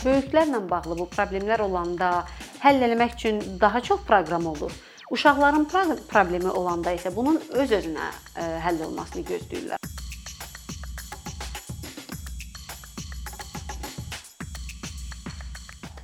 Böyüklərlə bağlı bu problemlər olanda həll etmək üçün daha çox proqram olur. Uşaqların problemi olanda isə bunun öz-özünə həll olmasını gözləyirlər.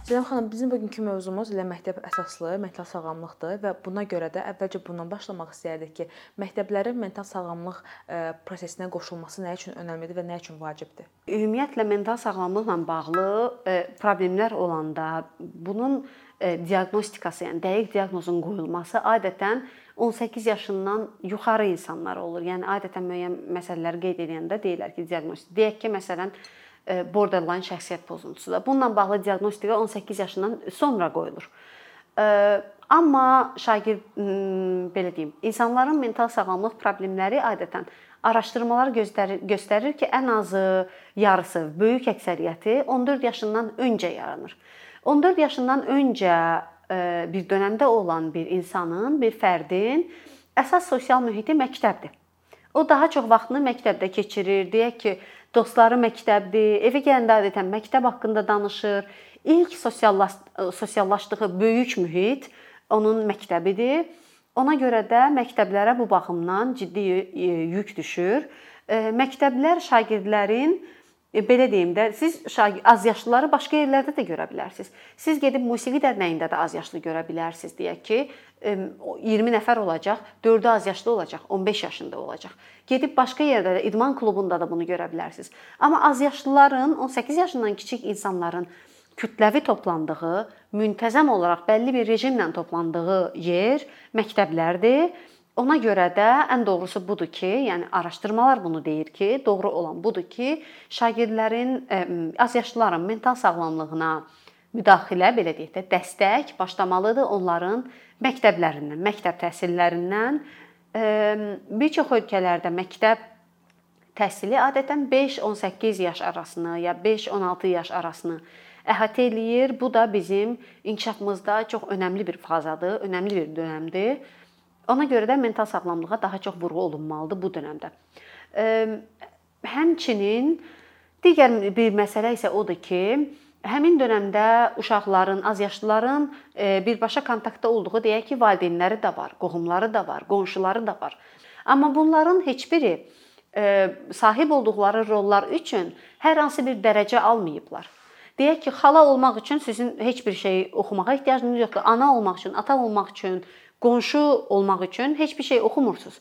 Zeynəb xanım, bizim bugünkü mövzumuz elə məktəb əsaslı mental sağlamlıqdır və buna görə də əvvəlcə bundan başlamaq istəyərdik ki, məktəblərin mental sağlamlıq e, prosesinə qoşulması nə üçün önəmlidir və nə üçün vacibdir? Ümumiyyətlə mental sağlamlıqla bağlı e, problemlər olanda bunun e, diaqnostikası, yəni dəqiq diaqnozun qoyulması adətən 18 yaşından yuxarı insanlar olur. Yəni adətən müəyyən məsələləri qeyd edəndə deyirlər ki, diaqnostik. Deyək ki, məsələn, borderline şəxsiyyət pozuntusudur. Bununla bağlı diaqnostika 18 yaşından sonra qoyulur. E, amma şagird belə deyim, insanların mental sağlamlıq problemləri adətən araşdırmalar göstərir, göstərir ki, ən azı yarısı, böyük əksəriyyəti 14 yaşından öncə yaranır. 14 yaşından öncə e, bir dövrdə olan bir insanın, bir fərdin əsas sosial mühiti məktəbdir. O daha çox vaxtını məktəbdə keçirir. Deyək ki, dostları məktəbdir, evə gələndə adətən məktəb haqqında danışır. İlk sosiallaş sosiallaşdığı böyük mühit onun məktəbidir. Ona görə də məktəblərə bu baxımdan ciddi yük düşür. Məktəblər şagirdlərin E, belə deyim də, siz az yaşlıları başqa yerlərdə də görə bilərsiniz. Siz gedib musiqi dərnəyində də az yaşlı görə bilərsiniz. Deyək ki, 20 nəfər olacaq, 4-ü az yaşlı olacaq, 15 yaşında olacaq. Gedib başqa yerdə də idman klubunda da bunu görə bilərsiniz. Amma az yaşlıların, 18 yaşından kiçik insanların kütləvi toplandığı, müntəzəm olaraq bəlli bir rejimlə toplandığı yer məktəblərdir Ona görə də ən doğrusu budur ki, yəni araşdırmalar bunu deyir ki, doğru olan budur ki, şagirdlərin azyaşlıların mental sağlamlığına müdaxilə, belə deyək də, dəstək başlamalıdır onların məktəblərindən, məktəb təhsillərindən. Bir çox ölkələrdə məktəb təhsili adətən 5-18 yaş arasını ya 5-16 yaş arasını əhatə eləyir. Bu da bizim inkişafımızda çox önəmli bir fazadır, önəmli bir dövrdir. Ona görə də mental sağlamlığa daha çox vurğu olunmalıdır bu dövrdə. Həmçinin digər bir məsələ isə odur ki, həmin dövrdə uşaqların, azyaşlıların birbaşa kontaktda olduğu deyək ki, valideynləri də var, qohumları da var, qonşuları da var. Amma bunların heç biri sahib olduqları rollar üçün hər hansı bir dərəcə almayıblar. Deyək ki, xala olmaq üçün sizin heç bir şey oxumağa ehtiyacınız yoxdur. Ana olmaq üçün, ata olmaq üçün, qonşu olmaq üçün heç bir şey oxumursunuz.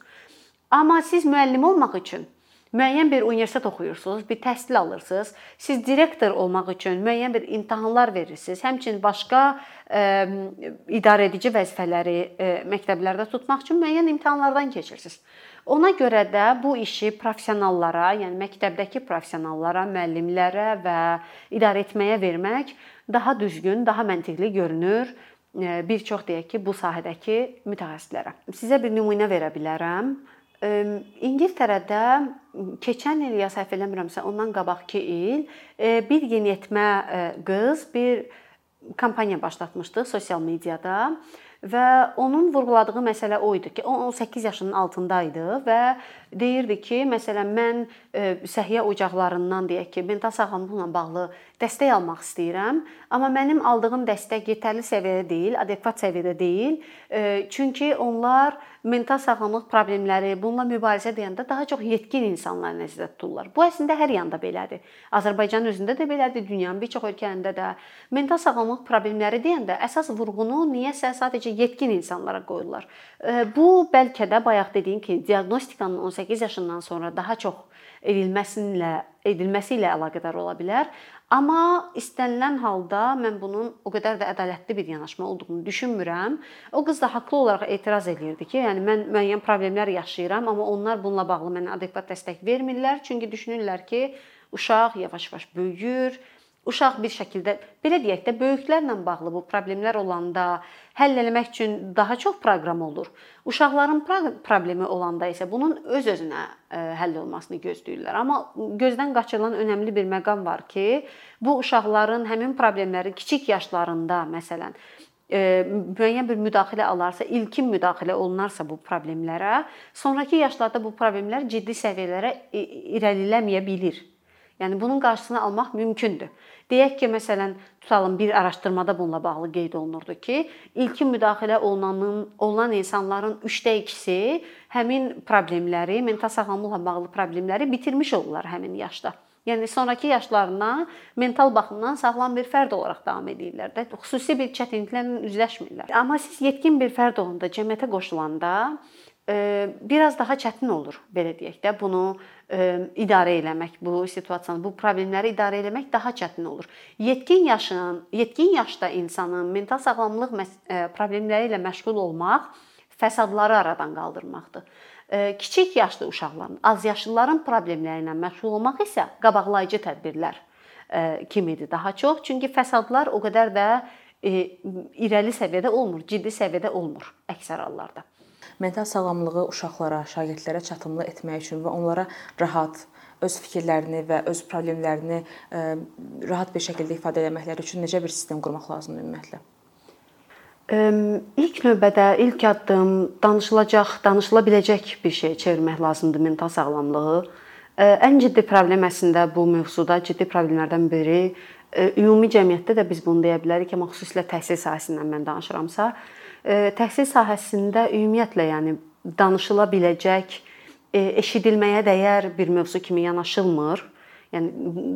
Amma siz müəllim olmaq üçün müəyyən bir universitet oxuyursunuz, bir təhsil alırsınız. Siz direktor olmaq üçün müəyyən bir imtahanlar verirsiniz. Həmçinin başqa ə, idarə edici vəzifələri ə, məktəblərdə tutmaq üçün müəyyən imtahanlardan keçirsiniz. Ona görə də bu işi professionallara, yəni məktəbdəki professionallara, müəllimlərə və idarə etməyə vermək daha düzgün, daha məntiqli görünür bir çox deyək ki, bu sahədəki mütəxəssislərə. Sizə bir nümunə verə bilərəm. İngiltərədə keçən il ya səhv eləmirəmsə, ondan qabaqki il bir yeniyetmə qız bir kampaniya başlatmışdı sosial mediada və onun vurğuladığı məsələ o idi ki, o 18 yaşının altında idi və deyirdi ki, məsələn mən e, səhiyyə ocaqlarından deyək ki, mental sağlamlıqla bağlı dəstək almaq istəyirəm, amma mənim aldığım dəstək yetərli səviyyədə deyil, adekvat səviyyədə deyil. E, çünki onlar mental sağlamlıq problemləri, bununla mübarizə edəndə daha çox yetkin insanlar nəzərdə tuturlar. Bu əslində hər yanda belədir. Azərbaycanın özündə də belədir, dünyanın bir çox ölkələrində də. Mental sağlamlıq problemləri deyəndə əsas vurğunu niyəsə sadəcə yetkin insanlara qoyurlar. E, bu bəlkə də bayaq dediyim kimi diaqnostikanın 18 yaşından sonra daha çox edilməsinlə edilməsi ilə əlaqədar ola bilər. Amma istənilən halda mən bunun o qədər də ədalətli bir yanaşma olduğunu düşünmürəm. O qız da haqlı olaraq etiraz eləyirdi ki, yəni mən müəyyən problemlər yaşayıram, amma onlar bununla bağlı mənə adekvat dəstək vermirlər, çünki düşünürlər ki, uşaq yavaş-yavaş böyüyür, uşaq bir şəkildə belə deyək də böyüklərlə bağlı bu problemlər olanda həll etmək üçün daha çox proqram olur. Uşaqların problemi olanda isə bunun öz-özünə e, həll olmasını gözləyirlər. Amma gözdən qaçırılan önəmli bir məqam var ki, bu uşaqların həmin problemləri kiçik yaşlarında, məsələn, e, müəyyən bir müdaxilə alarsa, ilkin müdaxilə olunarsa bu problemlərə, sonrakı yaşlarda bu problemlər ciddi səviyyələrə irəliləməyə bilər. Yəni bunun qarşısını almaq mümkündür. Deyək ki, məsələn, tutalım bir araşdırmada bununla bağlı qeyd olunurdu ki, ilkin müdaxilə olunanın olunan insanların 3də 2-si həmin problemləri, mental sağlamlıqla bağlı problemləri bitirmiş olurlar həmin yaşda. Yəni sonrakı yaşlarına mental baxımdan sağlam bir fərd olaraq davam edirlər də. Xüsusi bir çətinliklərlə üzləşmirlər. Amma siz yetkin bir fərd olanda, cəmiyyətə qoşulanda biraz daha çətin olur, belə deyək də. Bunu idarə eləmək, bu situasiyanı, bu problemləri idarə eləmək daha çətin olur. Yetkin yaşın, yetkin yaşda insanın mental sağlamlıq problemləri ilə məşğul olmaq fəsadları aradan qaldırmaqdır. Kiçik yaşlı uşaqların, azyaşlıların problemləri ilə məşğul olmaq isə qabaqlayıcı tədbirlər kimidir daha çox. Çünki fəsadlar o qədər də irəli səviyyədə olmur, ciddi səviyyədə olmur əksər hallarda. Mental sağlamlığı uşaqlara, şagirdlərə çatımlı etmək üçün və onlara rahat öz fikirlərini və öz problemlərini rahat bir şəkildə ifadə etməkləri üçün necə bir sistem qurmaq lazımdır ümumiyyətlə? İlk növbədə ilk addım danışılacaq, danışıla biləcək bir şey çevirmək lazımdır mental sağlamlığı. Ən ciddi problem əslində bu mövzuda ciddi problemlərdən biri ümumi cəmiyyətdə də biz bunu deyə bilərik, amma xüsusilə təhsil sahəsindən mən danışıramsa, təhsil sahəsində ümumiyyətlə yəni danışıla biləcək, eşidilməyə dəyər bir mövzu kimi yanaşılmır. Yəni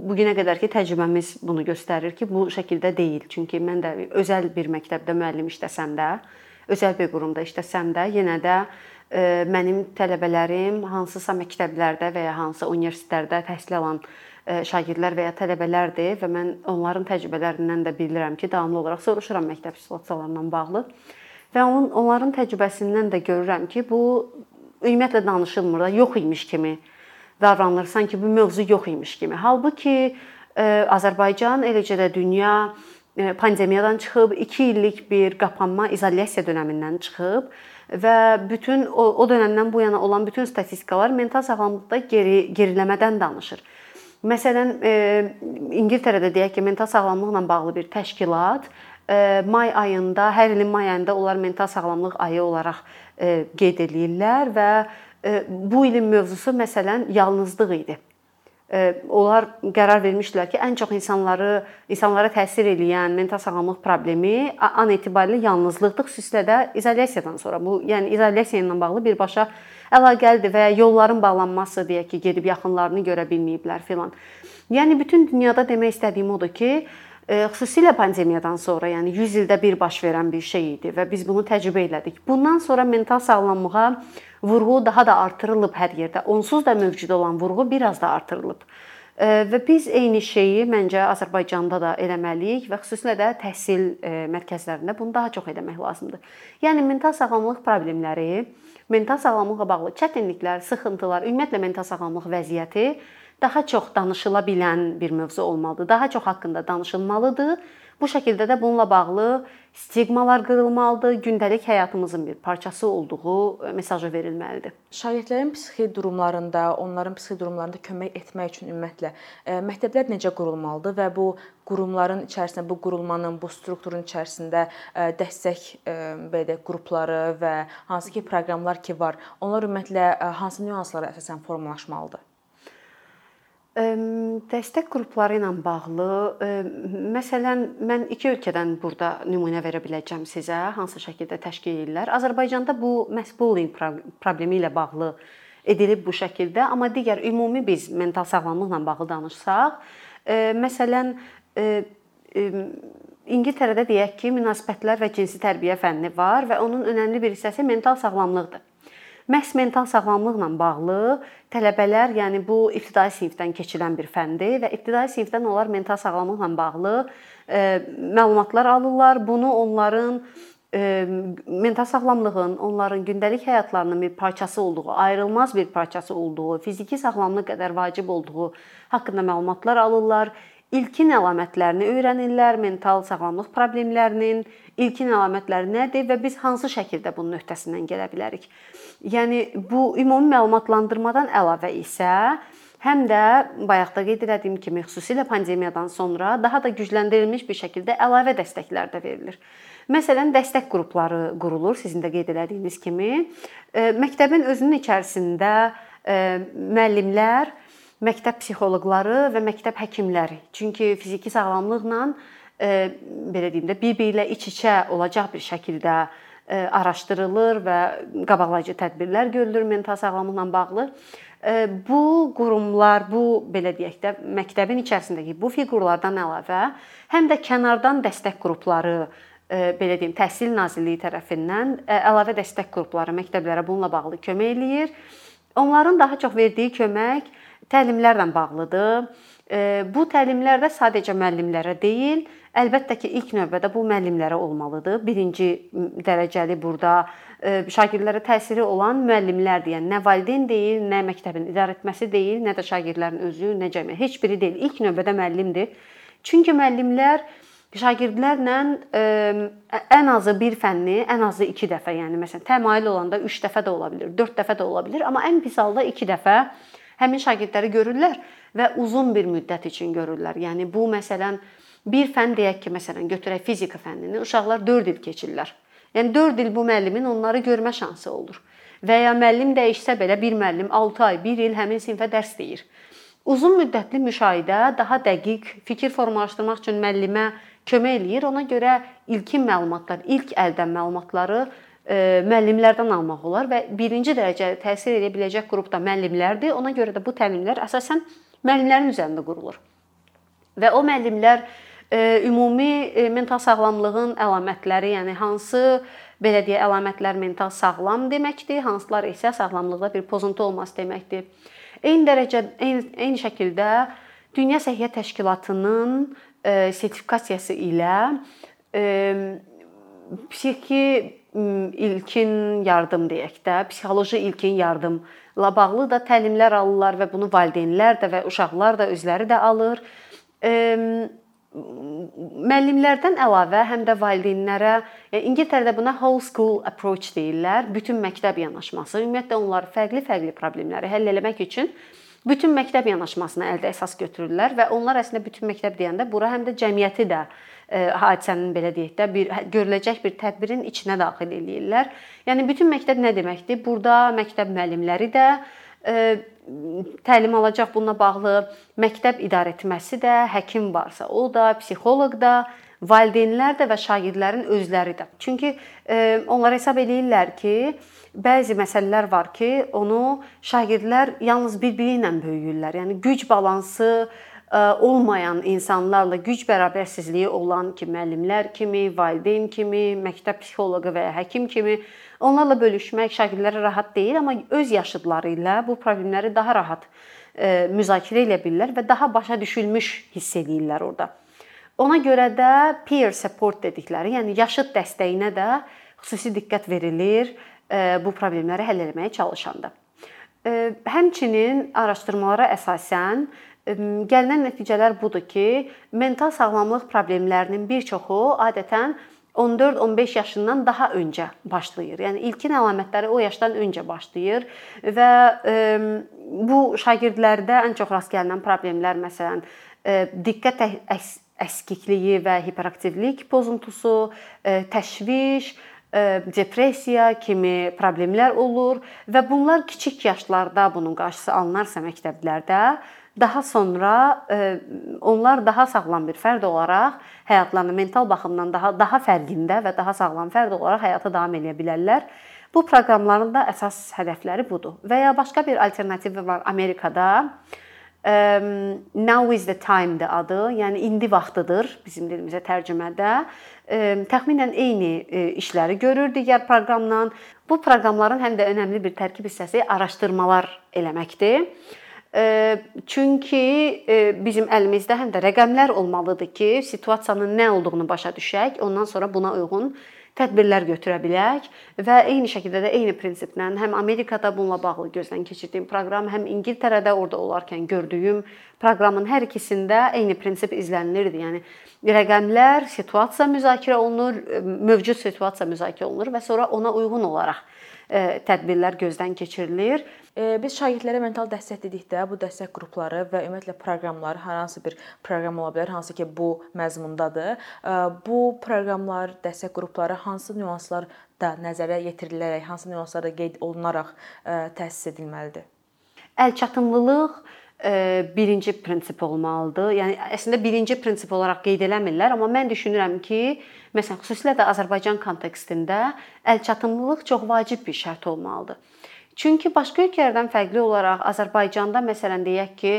bu günə qədərki təcrübəmiz bunu göstərir ki, bu şəkildə deyil. Çünki mən də özəl bir məktəbdə müəllim işləsəm də, özəl bir qurumda işləsəm də, yenə də e, mənim tələbələrim hansısa məktəblərdə və ya hansısa universitetlərdə təhsil alan e, şagirdlər və ya tələbələrdir və mən onların təcrübələrindən də bilirəm ki, davamlı olaraq soruşuram məktəb situasiyalarla bağlı və onun onların təcrübəsindən də görürəm ki, bu ümumiyyətlə danışılmır da, yox imiş kimi davranılır, sanki bu mövzu yox imiş kimi. Halbuki e, Azərbaycan, eləcə də dünya e, pandemiyadan çıxıb, 2 illik bir qapanma, izolyasiya dövründən çıxıb və bütün o, o dövrdən bu yana olan bütün statistikalar mental sağlamlıqda geri geriləmədən danışır. Məsələn, e, İngiltərədə deyək ki, mental sağlamlıqla bağlı bir təşkilat may ayında, hər ilin may ayında onlar mental sağlamlıq ayı olaraq qeyd eləyirlər və bu ilin mövzusu məsələn yalnızlıq idi. Onlar qərar vermişdilər ki, ən çox insanları insanlara təsir edən mental sağlamlıq problemi an etibarilə yalnızlıqdır, xüsusilə də izolyasiyadan sonra. Bu, yəni izolyasiya ilə bağlı birbaşa əlaqəlidir və yolların bağlanması deyək ki, gedib yaxınlarını görə bilməyiblər filan. Yəni bütün dünyada demək istədiyim odur ki, xüsusilə pandemiyadan sonra, yəni 100 ildə bir baş verən bir şey idi və biz bunu təcrübə elədik. Bundan sonra mental sağlamlığa vurğu daha da artırılıb hər yerdə. Onsuz da mövcud olan vurğu biraz da artırılıb. Və biz eyni şeyi məncə Azərbaycanda da eləməliyik və xüsusilə də təhsil mərkəzlərində bunu daha çox etmək lazımdır. Yəni mental sağlamlıq problemləri, mental sağlamlıqla bağlı çətinliklər, sıxıntılar, ümumiyyətlə mental sağlamlıq vəziyyəti daha çox danışıla bilən bir mövzu olmalıdır. Daha çox haqqında danışılmalıdır. Bu şəkildə də bununla bağlı stigmalar qırılmalıdır, gündəlik həyatımızın bir parçası olduğu e, mesajı verilməlidir. Şagirdlərin psixi durumlarında, onların psixi durumlarında kömək etmək üçün ümumiyyətlə e, məktəblər necə qurulmalıdır və bu qurumların içərisində, bu qurulmanın, bu strukturun içərisində e, dəstək belə deyək qrupları və hansı ki proqramlar ki var, onlar ümumiyyətlə hansı nüanslara əsasən formalaşmalıdır? Dəstək qrupları ilə bağlı məsələn mən iki ölkədən burada nümunə verə biləcəm sizə, hansı şəkildə təşkil edirlər. Azərbaycanda bu məhz bullying problemi ilə bağlı edilib bu şəkildə, amma digər ümumi biz mental sağlamlıqla bağlı danışsaq, məsələn İngiltərədə deyək ki, münasibətlər və cinsi tərbiyə fənni var və onun önəmli bir hissəsi mental sağlamlıqdır. Məhz mental sağlamlıqla bağlı tələbələr, yəni bu ibtidai sinifdən keçirilən bir fəndir və ibtidai sinifdən onlar mental sağlamlıqla bağlı e, məlumatlar alırlar. Bunu onların e, mental sağlamlığın onların gündəlik həyatlarının bir parçası olduğu, ayrılmaz bir parçası olduğu, fiziki sağlamlıq qədər vacib olduğu haqqında məlumatlar alırlar. İlkin əlamətlərini öyrənirlər, mental sağlamlıq problemlərinin ilkin əlamətləri nədir və biz hansı şəkildə bunun öhdəsindən gələ bilərik. Yəni bu ümumi məlumatlandırmadan əlavə isə həm də bayaq da qeyd etdiyim kimi xüsusilə pandemiyadan sonra daha da gücləndirilmiş bir şəkildə əlavə dəstəklər də verilir. Məsələn, dəstək qrupları qurulur, sizin də qeyd etdiyiniz kimi. Məktəbin özünün içərisində müəllimlər məktəb psixoloqları və məktəb həkimləri. Çünki fiziki sağlamlıqla e, belə deyim də bir-biri ilə iç-içə olacaq bir şəkildə e, araşdırılır və qabaqlayıcı tədbirlər görülür mental sağlamlıqla bağlı. E, bu qurumlar, bu belə deyək də məktəbin içərisindəki bu fiqurlardan əlavə həm də kənardan dəstək qrupları belə deyim, Təhsil Nazirliyi tərəfindən əlavə dəstək qrupları məktəblərə bununla bağlı kömək eləyir. Onların daha çox verdiyi kömək təlimlərlə bağlıdır. Bu təlimlər də sadəcə müəllimlərə deyil, əlbəttə ki, ilk növbədə bu müəllimlərə olmalıdır. Birinci dərəcəli burada şagirdlərə təsiri olan müəllimlərdir. Yəni nə valideyn deyil, nə məktəbin idarəetməsi deyil, nə də şagirdlərin özü, nə cəmiyyət, heç biri deyil. İlk növbədə müəllimdir. Çünki müəllimlər şagirdlərlə ən azı bir fənni ən azı 2 dəfə, yəni məsələn təmayül olanda 3 dəfə də ola bilər, 4 dəfə də ola bilər, amma ən pis halda 2 dəfə həmin şagirdləri görürlər və uzun bir müddət üçün görürlər. Yəni bu məsələn bir fənn deyək ki, məsələn götürək fizika fənnini, uşaqlar 4 il keçirlər. Yəni 4 il bu müəllimin onları görmə şansı olur. Və ya müəllim dəyişsə belə bir müəllim 6 ay, 1 il həmin sinfə dərs deyir. Uzun müddətli müşahidə daha dəqiq fikir formalaşdırmaq üçün müəllimə kömək eləyir. Ona görə ilkin məlumatlar, ilk əldən məlumatları müəllimlərdən almaq olar və birinci dərəcədə təsir edə biləcək qrup da müəllimlərdir. Ona görə də bu təlimlər əsasən müəllimlərin üzərində qurulur. Və o müəllimlər ümumi mental sağlamlığın əlamətləri, yəni hansı belə deyə əlamətlər mental sağlam deməkdir, hansılar isə sağlamlıqda bir pozuntu olması deməkdir. Eyni dərəcə eyni, eyni şəkildə Dünya Səhiyyə Təşkilatının sertifikasiyası ilə psixi ilkin yardım deyək də, psixoloji ilkin yardımla bağlı da təlimlər alırlar və bunu valideynlər də və uşaqlar da özləri də alır. Müəllimlərdən əlavə həm də valideynlərə, yəni İngiltərədə buna whole school approach deyirlər, bütün məktəb yanaşması. Ümumiyyətlə onlar fərqli-fərqli problemləri həll etmək üçün bütün məktəb yanaşmasını əldə əsas götürürlər və onlar əslində bütün məktəb deyəndə bura həm də cəmiyyəti də hadisənin belə deyək də bir hə, görüləcək bir tədbirin içinə daxil eləyirlər. Yəni bütün məktəb nə deməkdir? Burada məktəb müəllimləri də e, təlim alacaq bununla bağlı, məktəb idarəetməsi də, həkim varsa, o da, psixoloq da, valideynlər də və şagirdlərin özləri də. Çünki e, onlar hesab eləyirlər ki, bəzi məsələlər var ki, onu şagirdlər yalnız bir-biri ilə böyüyürlər. Yəni güc balansı e, olmayan insanlarla güc bərabərsizliyi olan ki, müəllimlər kimi, valideyn kimi, məktəb psixoloqu və ya həkim kimi onlarla bölüşmək şagirdlərə rahat deyil, amma öz yaşıdları ilə bu problemləri daha rahat müzakirə edə bilirlər və daha başa düşülmüş hiss edirlər orada. Ona görə də peer support dedikləri, yəni yaşıd dəstəyinə də xüsusi diqqət verilir bu problemləri həll etməyə çalışanda. Həmçinin araşdırmalara əsasən gəlinən nəticələr budur ki, mental sağlamlıq problemlərinin bir çoxu adətən 14-15 yaşından daha öncə başlayır. Yəni ilkin əlamətləri o yaşdan öncə başlayır və bu şagirdlərdə ən çox rast gəlinən problemlər məsələn diqqət əskikliyi və hiperaktivlik pozuntusu, təşviş, depressiya kimi problemlər olur və bunlar kiçik yaşlarda bunun qarşısı alınarsa məktəblərdə, daha sonra onlar daha sağlam bir fərd olaraq həyatlarını mental baxımdan daha daha fərqində və daha sağlam fərd olaraq həyata davam edə bilərlər. Bu proqramların da əsas hədəfləri budur. Və ya başqa bir alternativi var Amerikada. Now is the time-dir adı. Yəni indi vaxtıdır bizim dilimizə tərcümədə təxminən eyni işləri görür digər proqramla. Bu proqramların həm də önəmli bir tərkib hissəsi araşdırmalar eləməkdir. Çünki bizim əlimizdə həm də rəqəmlər olmalıdır ki, situasiyanın nə olduğunu başa düşək, ondan sonra buna uyğun tədbirlər götürə bilək və eyni şəkildə də eyni prinsiplə həm Amerikada bununla bağlı gözdən keçirdiyim proqram, həm İngiltərədə orada olarkən gördüyüm proqramın hər ikisində eyni prinsip izlənilirdi. Yəni rəqəmlər, situasiya müzakirə olunur, mövcud situasiya müzakirə olunur və sonra ona uyğun olaraq tədbirlər gözdən keçirilir. Biz şagirdlərə mental dəstək dedikdə bu dəstək qrupları və ümumiyyətlə proqramlar hər hansı bir proqram ola bilər, hansı ki bu məzmundadır. Bu proqramlar, dəstək qrupları hansı nüanslar da nəzərə yetirilərək, hansı nüanslar da qeyd olunaraq təsis edilməlidir? Əlçatımlılıq birinci prinsip olmalıdır. Yəni əslində birinci prinsip olaraq qeyd eləmirlər, amma mən düşünürəm ki, məsələn, xüsusilə də Azərbaycan kontekstində əlçatımlılıq çox vacib bir şərt olmalıdır. Çünki başqa ölkələrdən fərqli olaraq Azərbaycanda məsələn deyək ki,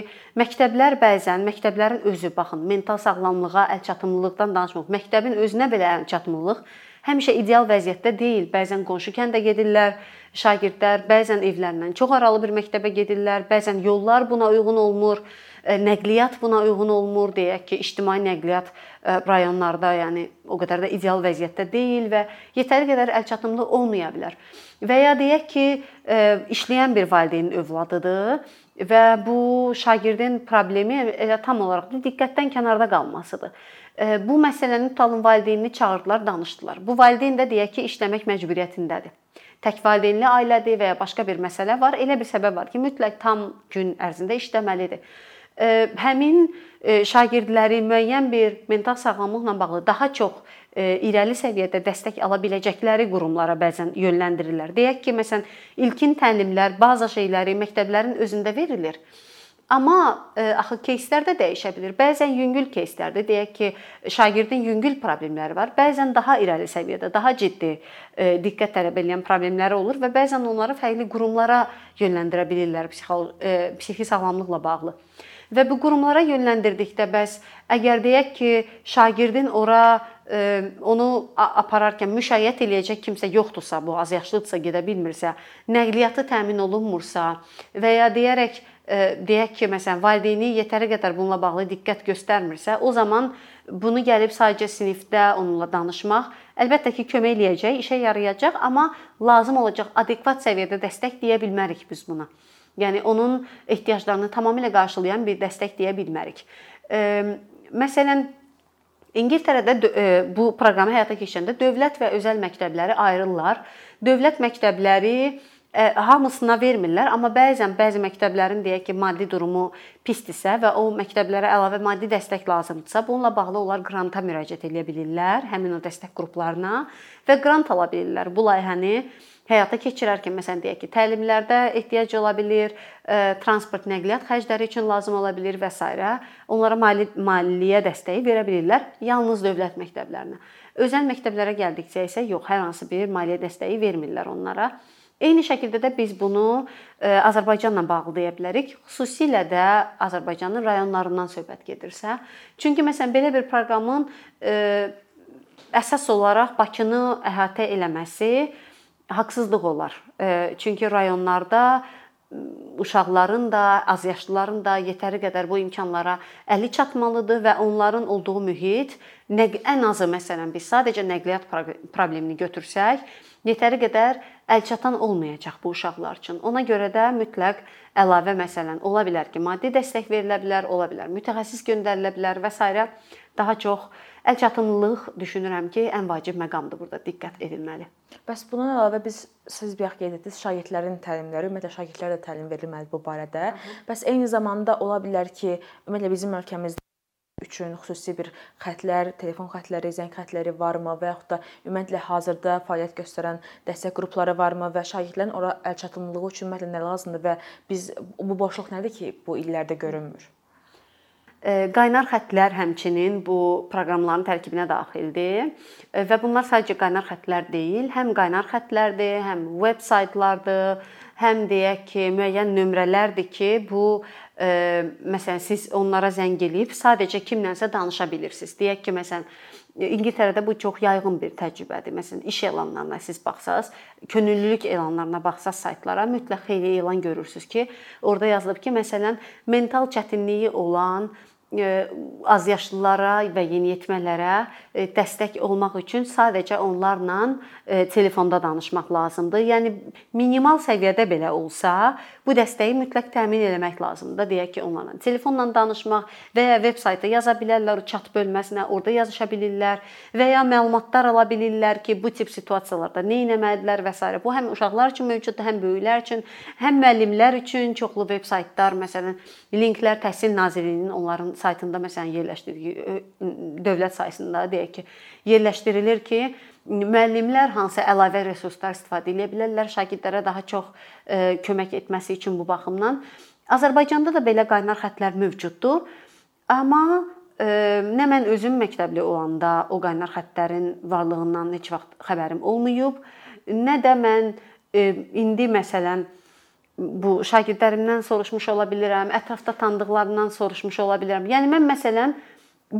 məktəblər bəzən məktəblərin özü baxın, mental sağlamlığa əlçatımlılıqdan danışmırıq. Məktəbin özünə belə əlçatımlılıq həmişə ideal vəziyyətdə deyil. Bəzən qonşu kəndə gedirlər şagirdlər, bəzən evlərindən çox aralı bir məktəbə gedirlər, bəzən yollar buna uyğun olmur, e, nəqliyyat buna uyğun olmur, deyək ki, ictimai nəqliyyat e, rayonlarda, yəni o qədər də ideal vəziyyətdə deyil və yetəri qədər əlçatımlı olmaya bilər. Və ya deyək ki, e, işləyən bir valideynin övladıdır və bu şagirdin problemi elə tam olaraq diqqətdən kənarda qalmasıdır. E, bu məsələni tutalım valideynini çağırdılar, danışdılar. Bu valideyn də deyək ki, işləmək məcburiyyətindədir. Tək valideynli ailədir və ya başqa bir məsələ var. Elə bir səbəb var ki, mütləq tam gün ərzində işləməlidir. E, həmin şagirdləri müəyyən bir mental sağlamlıqla bağlı daha çox E, irəli səviyyədə dəstək ala biləcəkləri qurumlara bəzən yönləndirirlər. Deyək ki, məsələn, ilkin təlimlər, baza şeyləri məktəblərin özündə verilir. Amma e, axı keyslər də dəyişə bilər. Bəzən yüngül keyslərdə deyək ki, şagirdin yüngül problemləri var. Bəzən daha irəli səviyyədə, daha ciddi e, diqqət tələb edən problemləri olur və bəzən onları fərqli qurumlara yönləndirə bilirlər psixo e, psixi sağlamlıqla bağlı. Və bu qurumlara yönləndirdikdə bəs əgər deyək ki, şagirdin ora e, onu apararkən müşayiət eləyəcək kimsə yoxdursa, bu azyaşlıdsa, gedə bilmirsə, nəqliyyatı təmin olunmursa və ya deyərək deyək ki, məsələn, valideyni yetəri qədər bununla bağlı diqqət göstərmirsə, o zaman bunu gəlib sadəcə sinifdə onunla danışmaq əlbəttə ki, kömək eləyəcək, işə yarayacaq, amma lazım olacaq adekvat səviyyədə dəstək deyə bilmərik biz buna. Yəni onun ehtiyaclarını tamamilə qarşılayan bir dəstək deyə bilmərik. Məsələn, İngiltərədə bu proqramı həyata keçirəndə dövlət və özəl məktəbləri ayrılırlar. Dövlət məktəbləri e, hamısına vermirlər, amma bəzən bəzi məktəblərin deyək ki, maddi durumu pisdirsə və o məktəblərə əlavə maddi dəstək lazımdırsa, bununla bağlı onlar qranta müraciət edə bilirlər, həmin o dəstək qruplarına və qrant ala bilirlər. Bu layihəni həyata keçirərkən məsələn deyək ki, təlimlərdə ehtiyac ola bilər, e, transport, nəqliyyat xərcləri üçün lazım ola bilər və s. onlara mali maliyyə dəstəyi verə bilirlər yalnız dövlət məktəblərinə. Özəl məktəblərə gəldikcə isə yox, hər hansı bir maliyyə dəstəyi vermirlər onlara. Eyni şəkildə də biz bunu e, Azərbaycanla bağlı deyə bilərik. Xüsusilə də Azərbaycanın rayonlarından söhbət gedirsə. Çünki məsələn belə bir proqramın e, əsas olaraq Bakını əhatə eləməsi haqsızlıq olar. Çünki rayonlarda uşaqların da, azyaşlıların da yetəri qədər bu imkanlara əli çatmalıdır və onların olduğu mühit ən azı məsələn biz sadəcə nəqliyyat problemini götürsək, yetəri qədər əlçatan olmayacaq bu uşaqlar üçün. Ona görə də mütləq əlavə məsələn ola bilər ki, maddi dəstək verilə bilər, ola bilər mütəxəssis göndərilə bilər və s. daha çox Əlçatımlılıq düşünürəm ki, ən vacib məqamdır burada diqqət edilməli. Bəs bundan əlavə biz siz bayaq qeyd etdiniz, şagirdlərin təlimləri, ümumiyyətlə şagirdlərə də təlim verilməlidir bu barədə. Bəs eyni zamanda ola bilər ki, ümumiyyətlə bizim ölkəmizdə üçün xüsusi bir xətlər, telefon xətləri, zəng xətləri varmı və yaxud da ümumiyyətlə hazırda fəaliyyət göstərən dəstək qrupları varmı və şagirdlərin ora əlçatımlılığı üçün ümumiyyətlə nə lazımdır və biz bu boşluq nədir ki, bu illərdə görünmür? Qaynar xəttlər həmçinin bu proqramların tərkibinə daxildir və bunlar sadəcə qaynar xəttlər deyil, həm qaynar xəttlərdir, həm veb saytlardır, həm deyək ki, müəyyən nömrələrdir ki, bu məsələn siz onlara zəng eləyib sadəcə kimlənsə danışa bilirsiniz. Deyək ki, məsələn İngiltərədə bu çox yayğın bir təcrübədir. Məsələn, iş elanlarına siz baxsaz, könüllülük elanlarına baxsaz saytlara mütləq xeyli elan görürsüz ki, orada yazılıb ki, məsələn, mental çətinliyi olan E, azyaşlılara və yeniyetmələrə dəstək olmaq üçün sadəcə onlarla telefonda danışmaq lazımdır. Yəni minimal səviyyədə belə olsa, bu dəstəyi mütləq təmin etmək lazımdır. Deyək ki, onlarla telefonla danışmaq və ya veb saytda yaza bilərlər, chat bölməsinə, orada yazışa bilirlər və ya məlumatlar ala bilirlər ki, bu tip situasiyalarda nə etməlidirlər və s. Bu həm uşaqlar üçün mövcuddur, həm böyüklər üçün, həm müəllimlər üçün çoxlu veb saytlar, məsələn, linklər Təhsil Nazirliyinin onların saytında məsələn yerləşdirdiyi dövlət sayəsində deyək ki, yerləşdirilir ki, müəllimlər hansı əlavə resurslar istifadə edə bilərlər şagirdlərə daha çox kömək etməsi üçün bu baxımdan Azərbaycanda da belə qaynar xəttlər mövcuddur. Amma e, nə mən özüm məktəbli olanda o qaynar xəttlərin varlığından heç vaxt xəbərim olmayıb, nə də mən e, indi məsələn bu şagirdlərimdən soruşmuş ola bilirəm, ətrafda tanıdıqlarımdan soruşmuş ola bilirəm. Yəni mən məsələn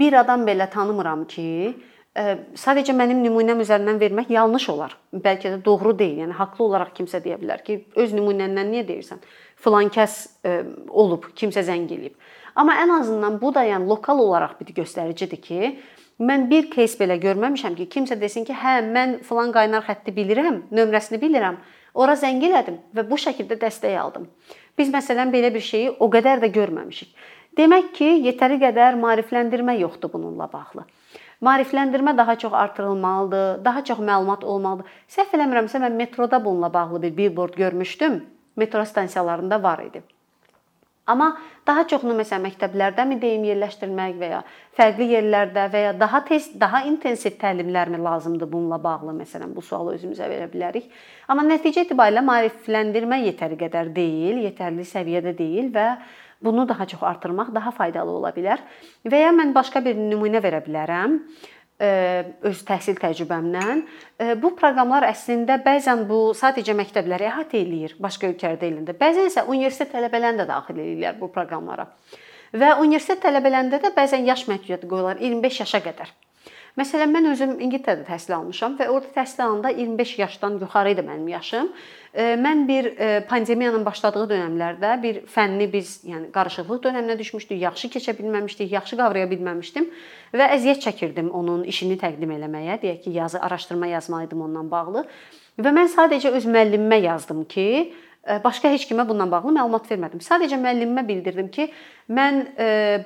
bir adam belə tanımıram ki, sadəcə mənim nümunəm üzərindən vermək yanlış olar. Bəlkə də doğru deyil. Yəni haqlı olaraq kimsə deyə bilər ki, öz nümunəndən niyə deyirsən? Filan kəs olub, kimsə zəng eləyib. Amma ən azından bu da yəni lokal olaraq bir göstəricidir ki, mən bir кейs belə görməmişəm ki, kimsə desin ki, hə, mən filan qaynar xətti bilirəm, nömrəsini bilirəm. Ora zəng elədim və bu şəkildə dəstək aldım. Biz məsələn belə bir şeyi o qədər də görməmişik. Demək ki, yetəri qədər maarifləndirmə yoxdur bununla bağlı. Maarifləndirmə daha çox artırılmalıdır, daha çox məlumat olmalıdır. Səhv eləmirəmsə mən metroda bununla bağlı bir billboard görmüşdüm. Metro stansiyalarında var idi. Amma daha çoxunu məsələn məktəblərdəmi deyim yerləşdirmək və ya fərqli yerlərdə və ya daha tez, daha intensiv təlimlərmi lazımdır bununla bağlı məsələn bu sualı özümüzə verə bilərik. Amma nəticə itibarilə maarifləndirmə yetəri qədər deyil, yetərli səviyyədə deyil və Bunu daha çox artırmaq daha faydalı ola bilər. Və ya mən başqa bir nümunə verə bilərəm e, öz təhsil təcrübəmdən. E, bu proqramlar əslində bəzən bu sadəcə məktəbləri əhatə eləyir, başqa ölkələrdə elində. Bəzən isə universitet tələbələrini də daxil edirlər bu proqramlara. Və universitet tələbələrində də bəzən yaş məhdudiyyəti qoyurlar 25 yaşa qədər. Məsələn, mən özüm İngiltərədə təhsil almışam və orada təhsil alanda 25 yaşdan yuxarı idi mənim yaşım. Mən bir pandemiyanın başladığı dövrlərdə bir fənni biz, yəni qarışıqlıq dövrünə düşmüşdük, yaxşı keçə bilməmişdik, yaxşı qavraya bilməmişdim və əziyyət çəkirdim onun işini təqdim eləməyə, deyək ki, yazı araşdırma yazmalıydım ondan bağlı. Və mən sadəcə öz müəllimimə yazdım ki, başqa heç kimə bununla bağlı məlumat vermədim. Sadəcə müəllimimə bildirdim ki, mən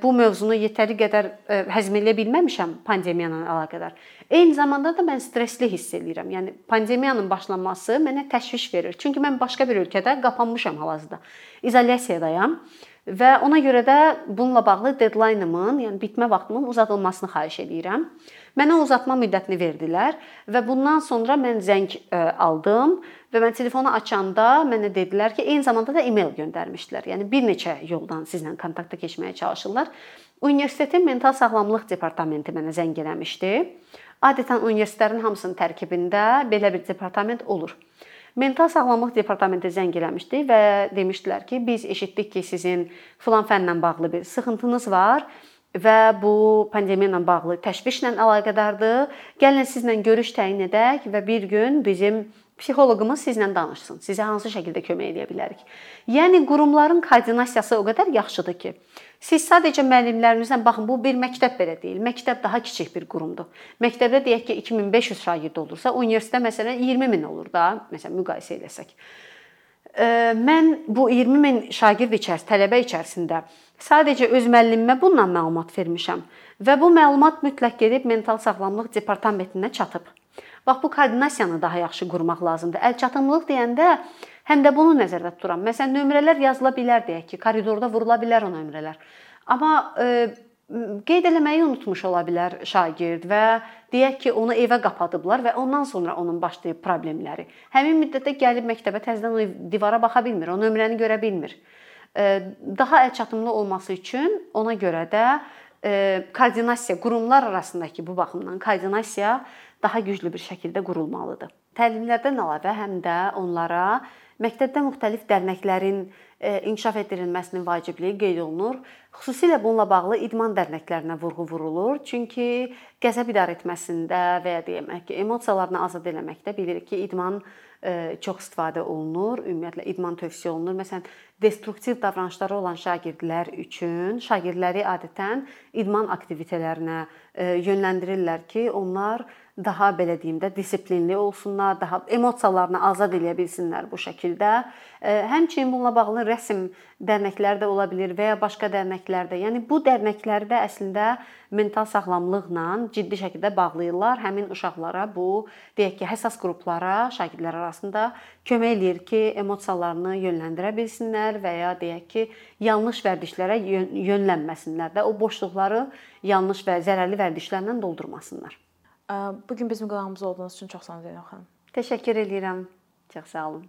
bu mövzunu yetəri qədər həzm edə bilməmişəm pandemiya ilə əlaqədar. Eyni zamanda da mən stressli hiss eləyirəm. Yəni pandemiyanın başlaması mənə təşviş verir. Çünki mən başqa bir ölkədə qapanmışam hal-hazırda. İzolyasiyadayam və ona görə də bununla bağlı deadline-ımın, yəni bitmə vaxtımın uzadılmasını xahiş edirəm. Mənə uzatma müddətini verdilər və bundan sonra mən zəng aldım Və mən telefonu açanda mənə dedilər ki, eyni zamanda da e-mail göndərmişdilər. Yəni bir neçə yoldan sizlə kontaktda keçməyə çalışırlar. Universitetin mental sağlamlıq departamenti mənə zəng eləmişdi. Adətən universitetlərin hamısının tərkibində belə bir departament olur. Mental sağlamlıq departamenti zəng eləmişdi və demişdilər ki, biz eşitdik ki, sizin filan fənlə bağlı bir sıxıntınız var və bu pandemiya ilə bağlı təşvişlə əlaqədardır. Gəlin sizlə görüş təyin edək və bir gün bizim psixoloqumuz sizlə danışsın. Sizə hansı şəkildə kömək edə bilərik? Yəni qurumların koordinasiyası o qədər yaxşıdır ki, siz sadəcə müəllimlərinizlə baxın, bu bir məktəb belə deyil. Məktəb daha kiçik bir qurumdur. Məktəbdə deyək ki, 2500 şagird olursa, universitetdə məsələn 20 min olur da, məsələn müqayisə eləsək. Mən bu 20 min şagird içərisində, tələbə içərisində sadəcə öz müəllimimə bununla məlumat vermişəm və bu məlumat mütləq gedib mental sağlamlıq departamentinə çatıb. Bax bu koordinasiyanı daha yaxşı qurmaq lazımdır. Əlçatımlıq deyəndə həm də bunu nəzərdə tuturam. Məsələn, nömrələr yazıla bilər deyək ki, koridorda vurula bilər o nömrələr. Amma e, qeyd eləməyi unutmuş ola bilər şagird və deyək ki, onu evə qapadıblar və ondan sonra onun başlayıb problemləri. Həmin müddətdə gəlib məktəbə təzədən o divara baxa bilmir, o nömrəni görə bilmir. Daha əlçatımlı olması üçün ona görə də e, koordinasiya qurumlar arasındakı bu baxımdan koordinasiya daha güclü bir şəkildə qurulmalıdır. Təlimlərdən əlavə həm də onlara məktəbdə müxtəlif dərnəklərin e, inkişaf etdirilməsinin vacibliyi qeyd olunur. Xüsusilə bununla bağlı idman dərnəklərinə vurğu vurulur. Çünki qəzəb idarə etməsində və ya demək ki, emosiyalarını azad etməkdə bilirik ki, idman e, çox istifadə olunur. Ümumiyyətlə idman tövsiyə olunur. Məsələn, destruktiv davranışları olan şagirdlər üçün şagirdləri adətən idman aktivitetlərinə e, yönləndirirlər ki, onlar daha belə deyim də dissiplinli olsunlar, daha emosiyalarını azad edə bilsinlər bu şəkildə. Həmçinin bununla bağlı rəsm dərnəkləri də ola bilər və ya başqa dərnəklər də. Yəni bu dərnəkləri də əslində mental sağlamlıqla ciddi şəkildə bağlayırlar. Həmin uşaqlara bu deyək ki, həssas qruplara, şagirdlər arasında kömək eləyir ki, emosiyalarını yönləndirə bilsinlər və ya deyək ki, yanlış vərdişlərə yönlənməsinlər də o boşluqları yanlış və zərərli vərdişlərlə doldurmasınlar. Bu gün bizim qonağımız olduğunuz üçün çox sağ olun Zeynəb xanım. Təşəkkür edirəm. Çox sağ olun.